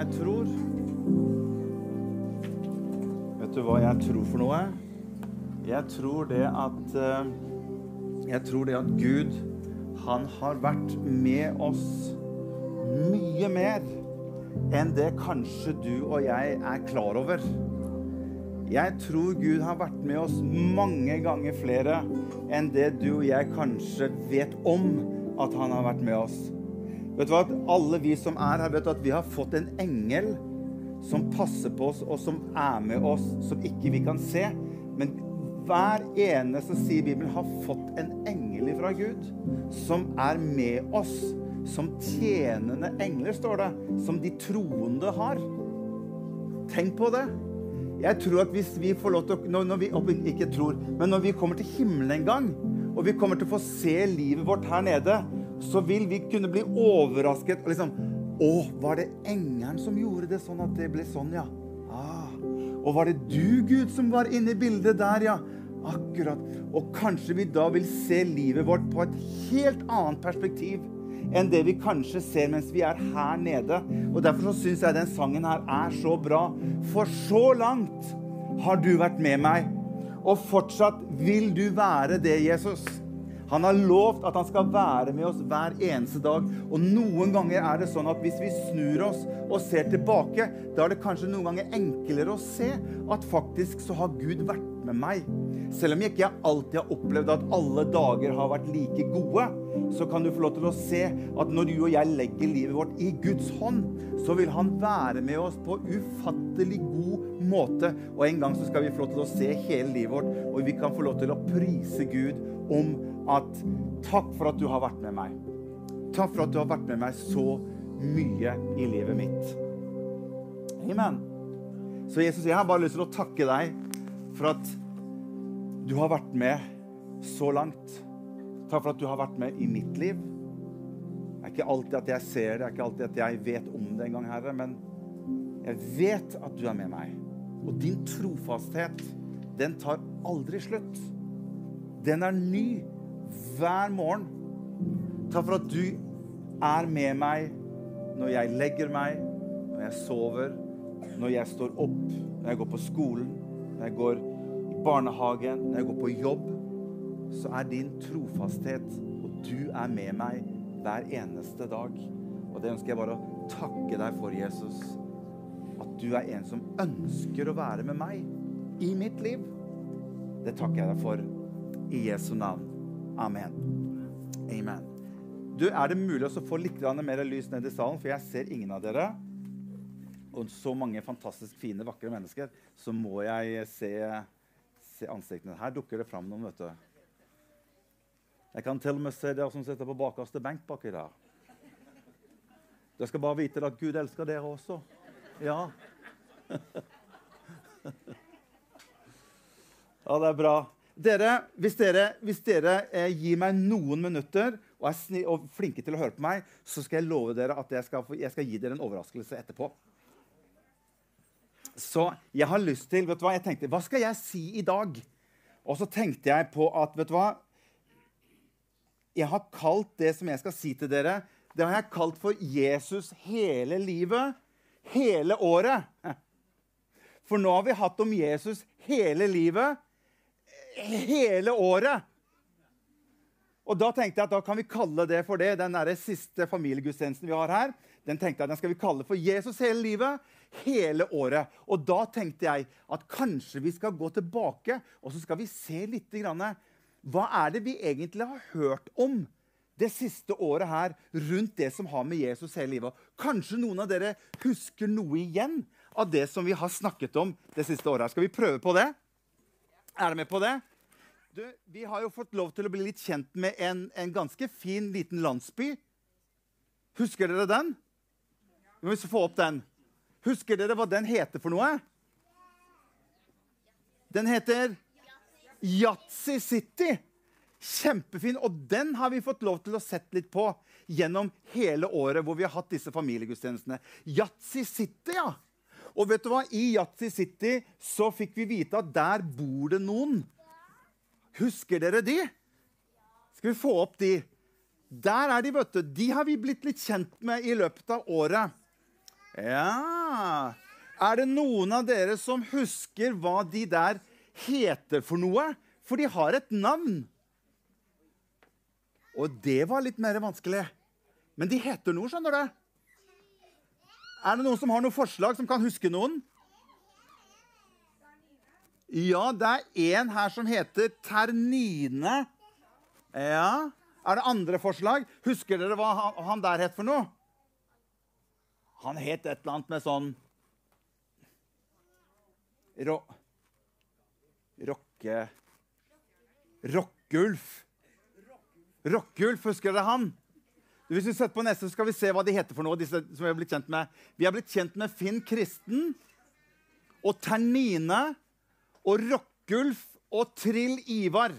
Jeg tror Vet du hva jeg tror for noe? Jeg tror det at eh, Jeg tror det at Gud, han har vært med oss mye mer enn det kanskje du og jeg er klar over. Jeg tror Gud har vært med oss mange ganger flere enn det du og jeg kanskje vet om at han har vært med oss. Vet du hva? Alle vi som er her, vet du at vi har fått en engel som passer på oss, og som er med oss, som ikke vi kan se. Men hver eneste, sier Bibelen, har fått en engel fra Gud som er med oss. Som tjenende engler, står det. Som de troende har. Tenk på det. Jeg tror at hvis vi får lov til å når vi, Ikke tror, men når vi kommer til himmelen en gang, og vi kommer til å få se livet vårt her nede, så vil vi kunne bli overrasket. liksom, Å, var det engelen som gjorde det sånn at det ble sånn, ja? Ah. Og var det du, Gud, som var inne i bildet der, ja? Akkurat. Og kanskje vi da vil se livet vårt på et helt annet perspektiv enn det vi kanskje ser mens vi er her nede. Og Derfor så syns jeg den sangen her er så bra. For så langt har du vært med meg, og fortsatt vil du være det, Jesus. Han har lovt at han skal være med oss hver eneste dag. Og noen ganger er det sånn at hvis vi snur oss og ser tilbake, da er det kanskje noen ganger enklere å se at faktisk så har Gud vært med meg. Selv om jeg ikke alltid har opplevd at alle dager har vært like gode, så kan du få lov til å se at når du og jeg legger livet vårt i Guds hånd, så vil han være med oss på ufattelig god måte. Og en gang så skal vi få lov til å se hele livet vårt, og vi kan få lov til å prise Gud om at takk for at du har vært med meg. Takk for at du har vært med meg så mye i livet mitt. Amen. Så Jesus, jeg har bare lyst til å takke deg for at du har vært med så langt. Takk for at du har vært med i mitt liv. Det er ikke alltid at jeg ser det, det er ikke alltid at jeg vet om det engang, Herre, men jeg vet at du er med meg. Og din trofasthet, den tar aldri slutt. Den er ny hver morgen. Takk for at du er med meg når jeg legger meg, når jeg sover, når jeg står opp, når jeg går på skolen, når jeg går i barnehagen, når jeg går på jobb. Så er din trofasthet, og du er med meg hver eneste dag. Og det ønsker jeg bare å takke deg for, Jesus. At du er en som ønsker å være med meg i mitt liv. Det takker jeg deg for i Jesu navn. Amen. Amen. Du, Er det mulig å få litt mer lys ned i salen? For jeg ser ingen av dere. Og så mange fantastisk fine, vakre mennesker. Så må jeg se, se ansiktene. Her dukker det fram noen, vet du. Jeg kan til og med se dere som sitter på bakerste benk baki der. Dere skal bare vite at Gud elsker dere også. Ja. Ja, det er bra. Dere, hvis dere, hvis dere eh, gir meg noen minutter og er og flinke til å høre på meg, så skal jeg love dere at jeg skal, jeg skal, gi dere en overraskelse etterpå. Så jeg har lyst til vet du hva, jeg tenkte, hva skal jeg si i dag? Og så tenkte jeg på at vet du hva, Jeg har kalt det som jeg skal si til dere, det har jeg kalt for Jesus hele livet, hele året. For nå har vi hatt om Jesus hele livet hele året. Og Da tenkte jeg at da kan vi kalle det for det. Den der siste familiegudstjenesten vi har her, den tenkte jeg den skal vi kalle for Jesus hele livet, hele året. Og da tenkte jeg at kanskje vi skal gå tilbake og så skal vi se litt grann, Hva er det vi egentlig har hørt om det siste året her rundt det som har med Jesus hele livet? Kanskje noen av dere husker noe igjen av det som vi har snakket om det siste året. her. Skal vi prøve på det? Er dere med på det? Du, vi har jo fått lov til å bli litt kjent med en, en ganske fin, liten landsby. Husker dere den? Vi må få opp den. Husker dere hva den heter for noe? Den heter Yatzy City. Kjempefin. Og den har vi fått lov til å sette litt på gjennom hele året hvor vi har hatt disse familiegudstjenestene. Yatzy City, ja. Og vet du hva? I Yatzy City så fikk vi vite at der bor det noen. Husker dere de? Skal vi få opp de? Der er de, vet du. De har vi blitt litt kjent med i løpet av året. Ja Er det noen av dere som husker hva de der heter for noe? For de har et navn. Og det var litt mer vanskelig. Men de heter noe, skjønner du. Er det noen som har noen forslag, som kan huske noen? Ja, det er en her som heter Ternine. Ja. Er det andre forslag? Husker dere hva han, der het for noe? Han het et eller annet med sånn Ro... Rocke... Rockulf. Rockulf, husker dere han? Hvis vi setter på neste, så skal vi se hva de heter for noe. disse som Vi har blitt kjent med. Vi har blitt kjent med Finn Kristen og Ternine og Rockulf og Trill Ivar.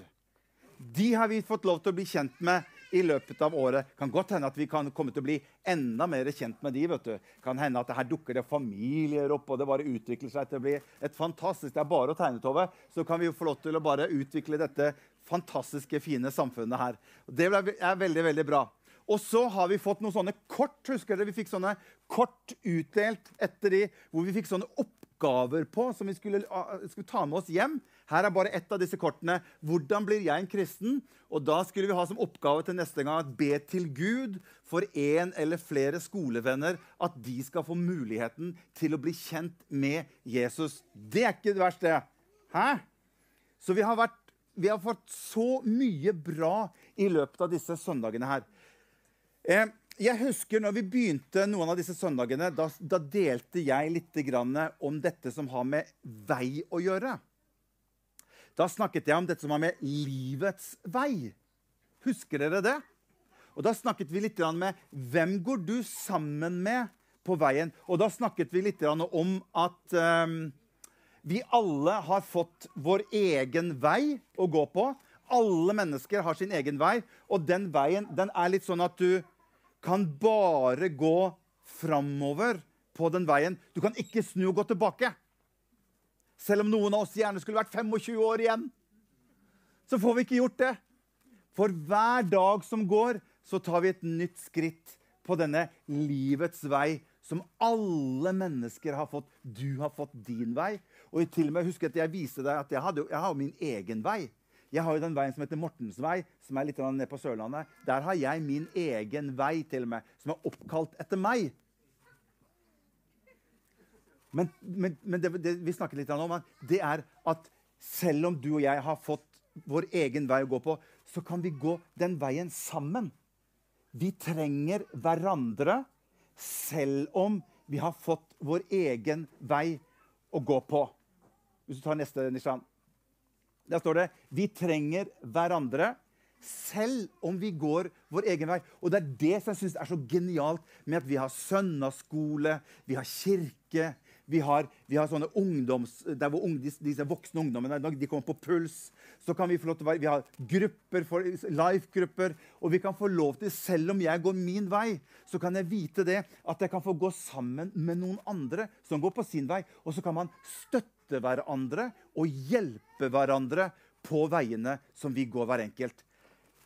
De har vi fått lov til å bli kjent med i løpet av året. Kan godt hende at vi kan komme til å bli enda mer kjent med de. vet du. Kan hende at her dukker det familier opp, og det bare utvikler seg til å bli et fantastisk Det er bare å tegne, Tove. Så kan vi jo få lov til å bare utvikle dette fantastiske, fine samfunnet her. Det er veldig, veldig bra. Og så har vi fått noen sånne kort. Husker dere? Vi fikk sånne kort utdelt etter de, hvor vi fikk sånne oppgaver på som vi skulle, skulle ta med oss hjem. Her er bare ett av disse kortene. 'Hvordan blir jeg en kristen?' Og Da skulle vi ha som oppgave til neste gang at be til Gud for en eller flere skolevenner at de skal få muligheten til å bli kjent med Jesus. Det er ikke det verste. Hæ? Så vi har, vært, vi har fått så mye bra i løpet av disse søndagene her. Eh, jeg husker når vi begynte noen av disse søndagene, da, da delte jeg litt om dette som har med vei å gjøre. Da snakket jeg om dette som har med livets vei. Husker dere det? Og Da snakket vi litt med hvem går du sammen med på veien. Og da snakket vi litt om at um, vi alle har fått vår egen vei å gå på. Alle mennesker har sin egen vei, og den veien den er litt sånn at du kan bare gå framover på den veien. Du kan ikke snu og gå tilbake. Selv om noen av oss gjerne skulle vært 25 år igjen, så får vi ikke gjort det. For hver dag som går, så tar vi et nytt skritt på denne livets vei som alle mennesker har fått. Du har fått din vei. Og til og med husker at jeg viste deg at jeg, hadde, jeg har min egen vei. Jeg har jo den veien som heter Mortensvei, som er litt nede på Sørlandet. Der har jeg min egen vei, til og med, som er oppkalt etter meg. Men, men, men det, det, vi snakker litt om, det er at selv om du og jeg har fått vår egen vei å gå på, så kan vi gå den veien sammen. Vi trenger hverandre selv om vi har fått vår egen vei å gå på. Hvis du tar neste, Nishan. Der står det vi trenger hverandre selv om vi går vår egen vei. Og det er det som jeg syns er så genialt med at vi har søndagsskole, vi har kirke, vi har, vi har, sånne ungdoms, der hvor unge, disse voksne ungdommene de kommer på puls. så kan Vi få lov til å være, vi har grupper life-grupper. Og vi kan få lov til, selv om jeg går min vei, så kan jeg vite det at jeg kan få gå sammen med noen andre som går på sin vei. Og så kan man støtte hverandre og hjelpe hverandre på veiene som vi går hver enkelt.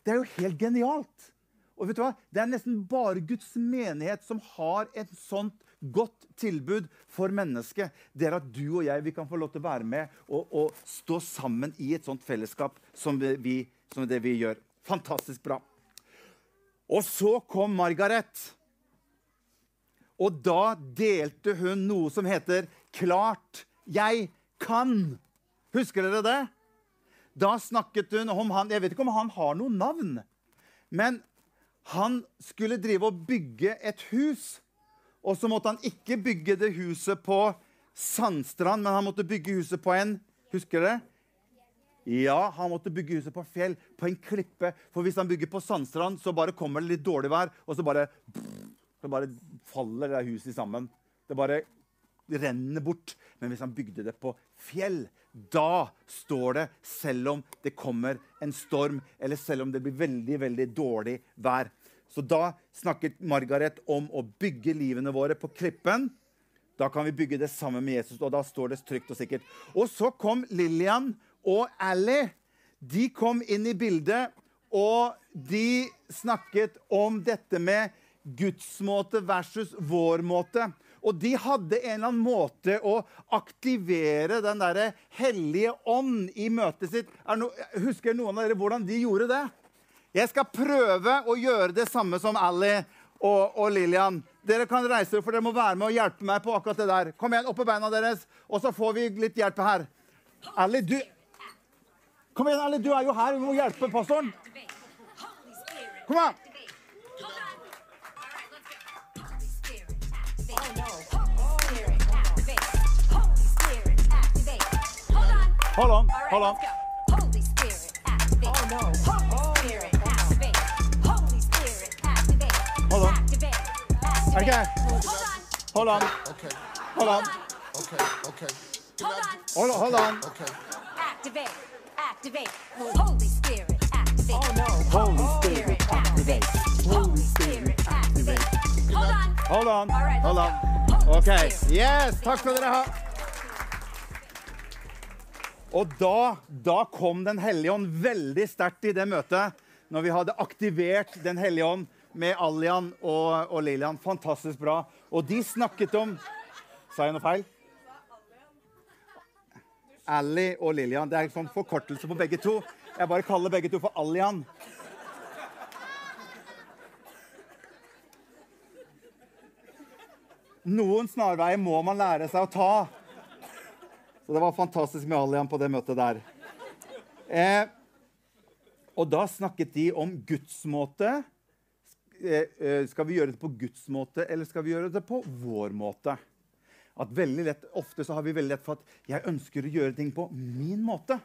Det er jo helt genialt. Og vet du hva? Det er nesten bare Guds menighet som har et sånt godt tilbud for mennesket. Det er at du og jeg vi kan få lov til å være med og, og stå sammen i et sånt fellesskap som, vi, som det vi gjør. Fantastisk bra. Og så kom Margaret. Og da delte hun noe som heter 'Klart jeg kan'. Husker dere det? Da snakket hun om han Jeg vet ikke om han har noe navn. Men han skulle drive og bygge et hus. Og så måtte han ikke bygge det huset på sandstrand, men han måtte bygge huset på en Husker dere? Ja, han måtte bygge huset på fjell, på en klippe. For hvis han bygger på sandstrand, så bare kommer det litt dårlig vær, og så bare, så bare faller det huset sammen. Det bare renner bort. Men hvis han bygde det på fjell, da står det, selv om det kommer en storm, eller selv om det blir veldig, veldig dårlig vær, så da snakket Margaret om å bygge livene våre på klippen. Da kan vi bygge det sammen med Jesus, og da står det trygt og sikkert. Og så kom Lillian og Ally. De kom inn i bildet, og de snakket om dette med Guds måte versus vår måte. Og de hadde en eller annen måte å aktivere den der hellige ånd i møtet sitt. No, husker noen av dere hvordan de gjorde det? Jeg skal prøve å gjøre det samme som Ali og, og Lillian. Dere kan reise for dere må være med og hjelpe meg på akkurat det der. Kom igjen, opp på beina deres, og så får vi litt hjelp her. Ali, du Kom igjen, Ally, du er jo her. Vi må hjelpe pastoren. Kom an. Hold on. Hold on. Holy Spirit, activate. Oh no. Holy oh. Spirit, activate. Holy Spirit, activate. Hold on. Activate. Activate. Okay. Hold on. Okay. Hold on. Okay. Okay. Hold on. Hold on. Hold on. Okay. Activate. Activate. Holy Spirit, activate. Oh no. Holy Spirit, activate. Holy Spirit, activate. Hold on. Hold on. All right, Hold on. Okay. Yes. Takk skal dere ha. Og da, da kom Den hellige ånd veldig sterkt i det møtet. Når vi hadde aktivert Den hellige ånd med Allian og, og Lilian. Fantastisk bra. Og de snakket om Sa jeg noe feil? Ally og Lilian. Det er sånn forkortelse på begge to. Jeg bare kaller begge to for Allian. Noen snarveier må man lære seg å ta. Så det var fantastisk med Alian på det møtet der. Eh, og da snakket de om Guds måte. Eh, eh, skal vi gjøre det på Guds måte, eller skal vi gjøre det på vår måte? At lett, Ofte så har vi veldig lett for at jeg ønsker å gjøre ting på min måte.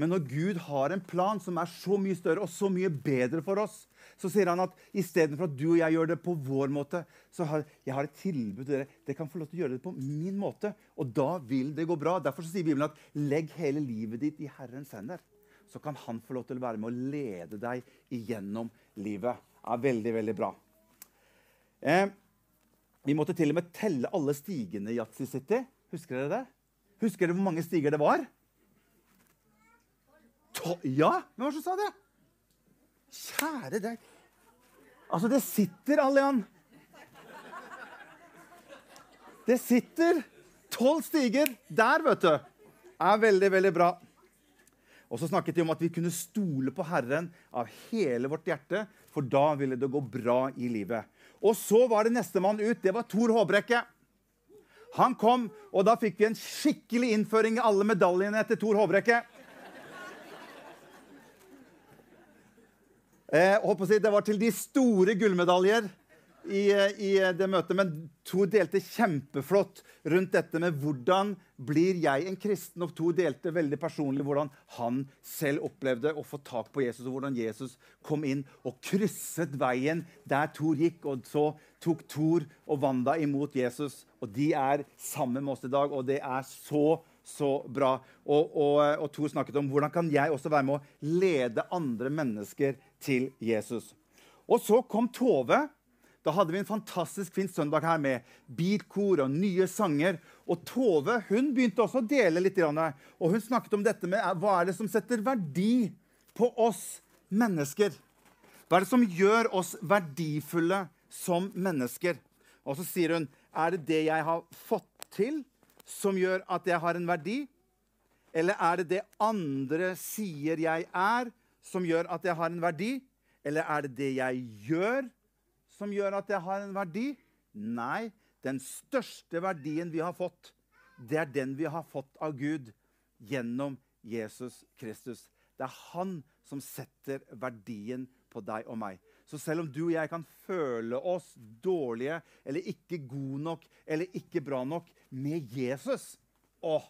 Men når Gud har en plan som er så mye større og så mye bedre for oss, så sier han at istedenfor at du og jeg gjør det på vår måte, så har jeg har et tilbud til dere. Dere kan få lov til å gjøre det på min måte, og da vil det gå bra. Derfor sier Bibelen at legg hele livet ditt i Herrens hender. Så kan han få lov til å være med og lede deg igjennom livet. Det er veldig, veldig bra. Eh, vi måtte til og med telle alle stigene i Yatzy City. Husker dere det? Husker dere hvor mange stiger det var? To ja? Hvem var det som sa det? Kjære deg. Altså, det sitter, Allian. Det sitter tolv stiger der, vet du. er veldig, veldig bra. Og så snakket de om at vi kunne stole på Herren av hele vårt hjerte, for da ville det gå bra i livet. Og så var det nestemann ut. Det var Tor Håbrekke. Han kom, og da fikk vi en skikkelig innføring i alle medaljene etter Tor Håbrekke. Eh, si, det var til de store gullmedaljer i, i, det møtet. Men to delte kjempeflott rundt dette med hvordan blir jeg en kristen. Og to delte veldig personlig hvordan han selv opplevde å få tak på Jesus, og hvordan Jesus kom inn og krysset veien der Thor gikk. Og så tok Thor og Wanda imot Jesus, og de er sammen med oss i dag. Og det er så så bra. Og, og, og Tor snakket om hvordan kan jeg også være med å lede andre mennesker til Jesus. Og så kom Tove. Da hadde vi en fantastisk fin søndag her med beatkor og nye sanger. Og Tove hun begynte også å dele litt. Og hun snakket om dette med hva er det som setter verdi på oss mennesker. Hva er det som gjør oss verdifulle som mennesker? Og så sier hun er det det jeg har fått til, som gjør at jeg har en verdi? Eller er det det andre sier jeg er, som gjør at jeg har en verdi? Eller er det det jeg gjør, som gjør at jeg har en verdi? Nei, den største verdien vi har fått, det er den vi har fått av Gud gjennom Jesus Kristus. Det er han som setter verdien på deg og meg. Så selv om du og jeg kan føle oss dårlige eller ikke gode nok eller ikke bra nok med Jesus, åh,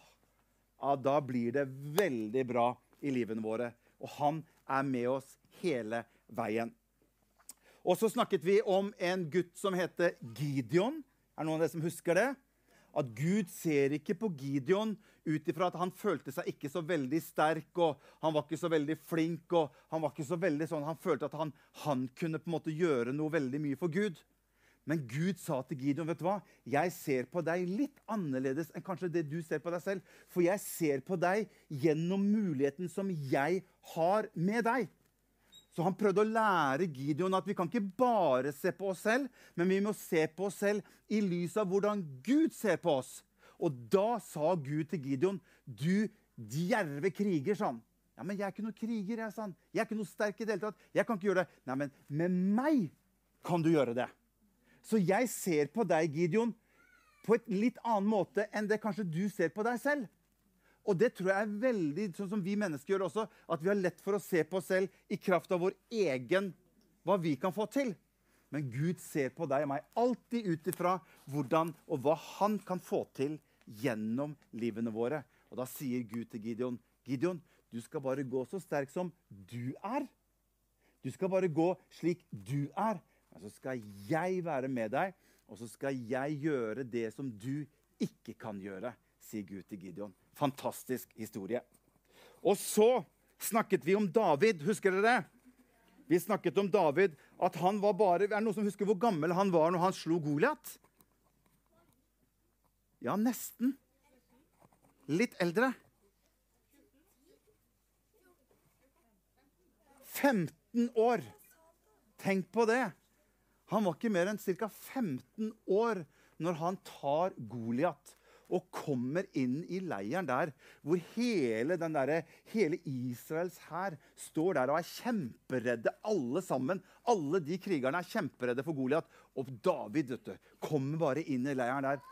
ja, da blir det veldig bra i livene våre. Og han er med oss hele veien. Og så snakket vi om en gutt som heter Gideon. Er det noen av dere som husker det? At Gud ser ikke på Gideon ut ifra at han følte seg ikke så veldig sterk og han var ikke så veldig flink. og Han var ikke så veldig sånn, han følte at han, han kunne på en måte gjøre noe veldig mye for Gud. Men Gud sa til Gideon vet du hva? jeg ser på deg litt annerledes enn kanskje det du ser på deg selv. For jeg ser på deg gjennom muligheten som jeg har med deg. Så han prøvde å lære Gideon at vi kan ikke bare se på oss selv, men vi må se på oss selv i lys av hvordan Gud ser på oss. Og da sa Gud til Gideon, 'Du djerve kriger', sa han. Ja, men jeg er ikke noen kriger, jeg, sa han. Jeg er ikke noe sterk i det hele tatt. Jeg kan ikke gjøre det. Nei, men med meg kan du gjøre det. Så jeg ser på deg, Gideon, på et litt annen måte enn det kanskje du ser på deg selv. Og det tror jeg er veldig sånn som vi mennesker gjør også, at vi har lett for å se på oss selv i kraft av vår egen hva vi kan få til. Men Gud ser på deg og meg alltid ut ifra hvordan og hva han kan få til gjennom livene våre. Og da sier Gud til Gideon, Gideon, du skal bare gå så sterk som du er. Du skal bare gå slik du er. Men så skal jeg være med deg, og så skal jeg gjøre det som du ikke kan gjøre, sier Gud til Gideon. Fantastisk historie. Og så snakket vi om David. Husker dere det? Vi snakket om David, at han var bare Er det noen som husker hvor gammel han var når han slo Goliat? Ja, nesten. Litt eldre. 15 år. Tenk på det. Han var ikke mer enn ca. 15 år når han tar Goliat og kommer inn i leiren der hvor hele, der, hele Israels hær står der og er kjemperedde, alle sammen. Alle de krigerne er kjemperedde for Goliat. Og David vet du, kommer bare inn i leiren der.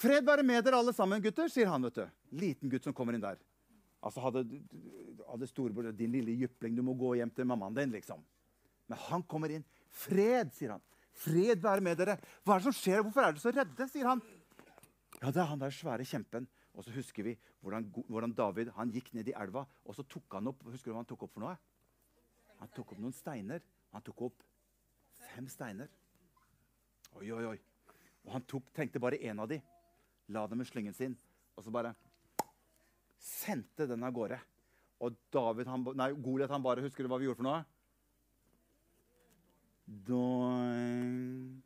Fred være med dere alle sammen, gutter, sier han. vet du. Liten gutt som kommer inn der. Altså hadde, hadde storebror din lille jypling, du må gå hjem til mammaen din, liksom. Men han kommer inn. Fred, sier han. Fred være med dere. Hva er det som skjer? Hvorfor er dere så redde? sier han. Ja, det er han der svære kjempen. Og så husker vi hvordan, hvordan David han gikk ned i elva, og så tok han opp Husker du hva han tok opp for noe? Han tok opp noen steiner. Han tok opp fem steiner. Oi, oi, oi. Og han tok, tenkte bare én av de. La dem i slyngen sin. Og så bare sendte den av gårde. Og David, han, nei, Goliat han bare Husker du hva vi gjorde for noe? Doing.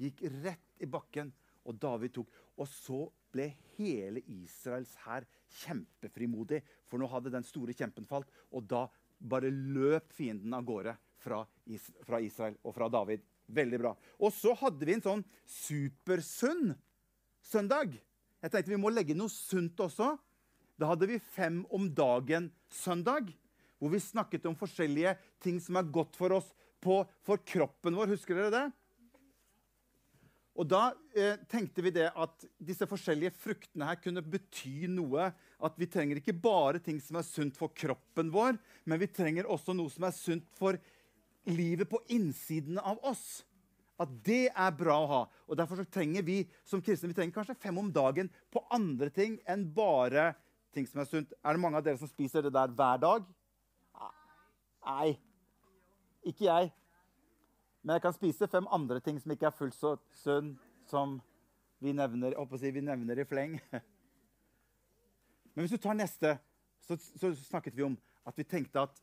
Gikk rett i bakken, og David tok. Og så ble hele Israels hær kjempefrimodig, for nå hadde den store kjempen falt. Og da bare løp fienden av gårde fra Israel og fra David. Veldig bra. Og så hadde vi en sånn supersunn søndag. Jeg tenkte vi må legge noe sunt også. Da hadde vi Fem om dagen-søndag, hvor vi snakket om forskjellige ting som er godt for oss på, for kroppen vår. Husker dere det? Og da eh, tenkte vi det at disse forskjellige fruktene her kunne bety noe. At vi trenger ikke bare ting som er sunt for kroppen vår, men vi trenger også noe som er sunt for livet på innsiden av oss. At det er bra å ha. Og Derfor trenger vi som kristne vi trenger kanskje fem om dagen på andre ting enn bare ting som er sunt. Er det mange av dere som spiser det der hver dag? Nei. Ikke jeg. Men jeg kan spise fem andre ting som ikke er fullt så sunn som vi nevner, vi nevner i fleng. Men hvis du tar neste, så, så, snakket vi om at vi tenkte at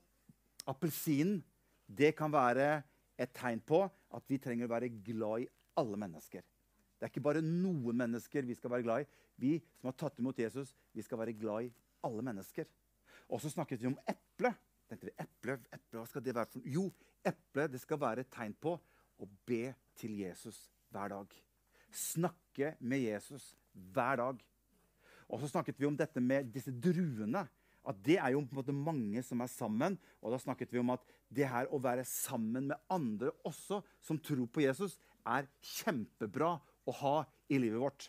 appelsinen det kan være et tegn på at vi trenger å være glad i alle mennesker. Det er ikke bare noen mennesker vi skal være glad i. Vi som har tatt imot Jesus, vi skal være glad i alle mennesker. Og så snakket vi om eple tenkte vi, eple, eple, hva skal det være for Jo, eple det skal være et tegn på å be til Jesus hver dag. Snakke med Jesus hver dag. Og så snakket vi om dette med disse druene. At det er jo på en måte mange som er sammen. Og da snakket vi om at det her å være sammen med andre også som tror på Jesus, er kjempebra å ha i livet vårt.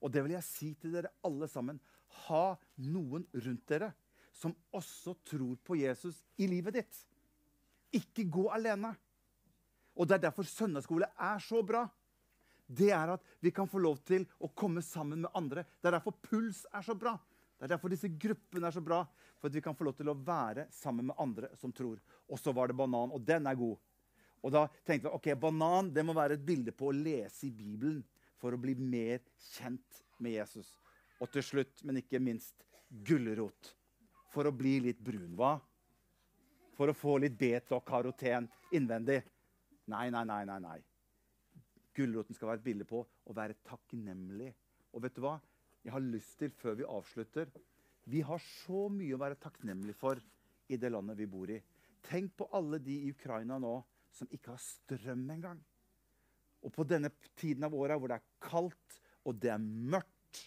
Og det vil jeg si til dere alle sammen. Ha noen rundt dere som også tror på Jesus i livet ditt. Ikke gå alene. Og Det er derfor søndagsskole er så bra. Det er at vi kan få lov til å komme sammen med andre. Det er derfor Puls er så bra. Det er derfor disse gruppene er så bra. For at vi kan få lov til å være sammen med andre som tror. Og så var det banan, og den er god. Og da tenkte vi ok, banan det må være et bilde på å lese i Bibelen for å bli mer kjent med Jesus. Og til slutt, men ikke minst, gulrot for å bli litt brun, hva? For å få litt beta og karoten innvendig. Nei, nei, nei. nei, nei. Gulroten skal være et bilde på å være takknemlig. Og vet du hva? Jeg har lyst til, før vi avslutter Vi har så mye å være takknemlig for i det landet vi bor i. Tenk på alle de i Ukraina nå som ikke har strøm engang. Og på denne tiden av året hvor det er kaldt og det er mørkt,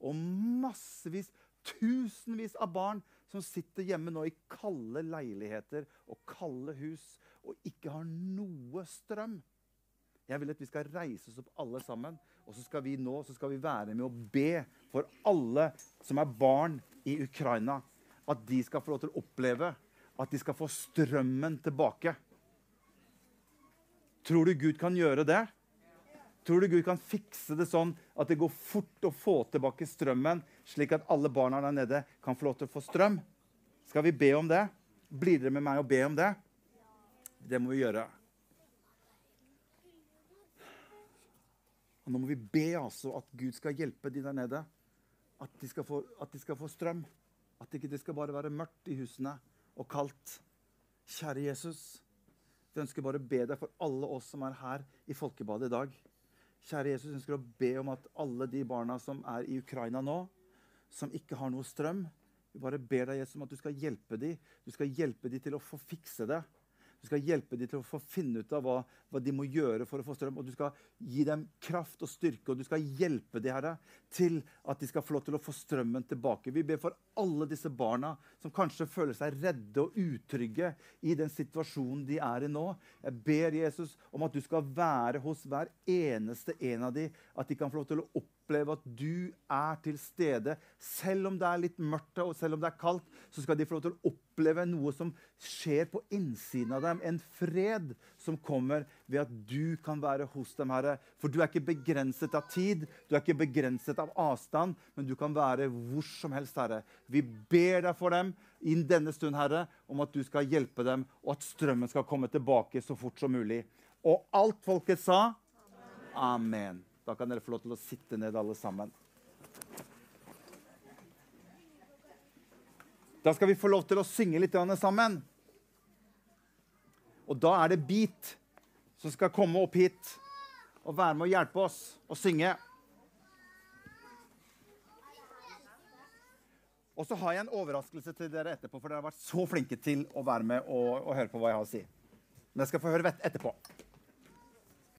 og massevis, tusenvis av barn som sitter hjemme nå i kalde leiligheter og kalde hus og ikke har noe strøm. Jeg vil at vi skal reise oss opp alle sammen, og så skal vi nå så skal vi være med å be for alle som er barn i Ukraina. At de skal få lov til å oppleve at de skal få strømmen tilbake. Tror du Gud kan gjøre det? Tror du Gud kan fikse det sånn at det går fort å få tilbake strømmen, slik at alle barna der nede kan få lov til å få strøm? Skal vi be om det? Blir dere med meg og be om det? Det må vi gjøre. Og nå må vi be altså at Gud skal hjelpe de der nede. At de skal få, de skal få strøm. At det ikke skal bare være mørkt i husene og kaldt. Kjære Jesus, vi ønsker bare å be deg for alle oss som er her i Folkebadet i dag. Kjære Jesus, vi ønsker å be om at alle de barna som er i Ukraina nå, som ikke har noe strøm, vi bare ber deg Jesus, om at du skal hjelpe dem. Du skal hjelpe dem til å få fikse det. Du skal hjelpe dem til å få finne ut av hva, hva, de må gjøre for å få strøm. Og du skal gi dem kraft og styrke, og du skal hjelpe dem Herre, til at de skal få lov til å få strømmen tilbake. Vi ber for alle disse barna som kanskje føler seg redde og utrygge i den situasjonen de er i nå. Jeg ber Jesus om at du skal være hos hver eneste en av dem, at de kan få lov til å oppleve oppleve at du er til stede. Selv om det er litt mørkt og selv om det er kaldt, så skal de få lov til å oppleve noe som skjer på innsiden av dem. En fred som kommer ved at du kan være hos dem, Herre. For du er ikke begrenset av tid, du er ikke begrenset av avstand, men du kan være hvor som helst, Herre. Vi ber deg for dem inn denne stund, Herre, om at du skal hjelpe dem, og at strømmen skal komme tilbake så fort som mulig. Og alt folket sa Amen. Da kan dere få lov til å sitte ned, alle sammen. Da skal vi få lov til å synge litt sammen. Og da er det Beat som skal komme opp hit og være med å hjelpe oss å synge. Og så har jeg en overraskelse til dere etterpå, for dere har vært så flinke til å være med og, og høre på hva jeg har å si. Men jeg skal få høre etterpå.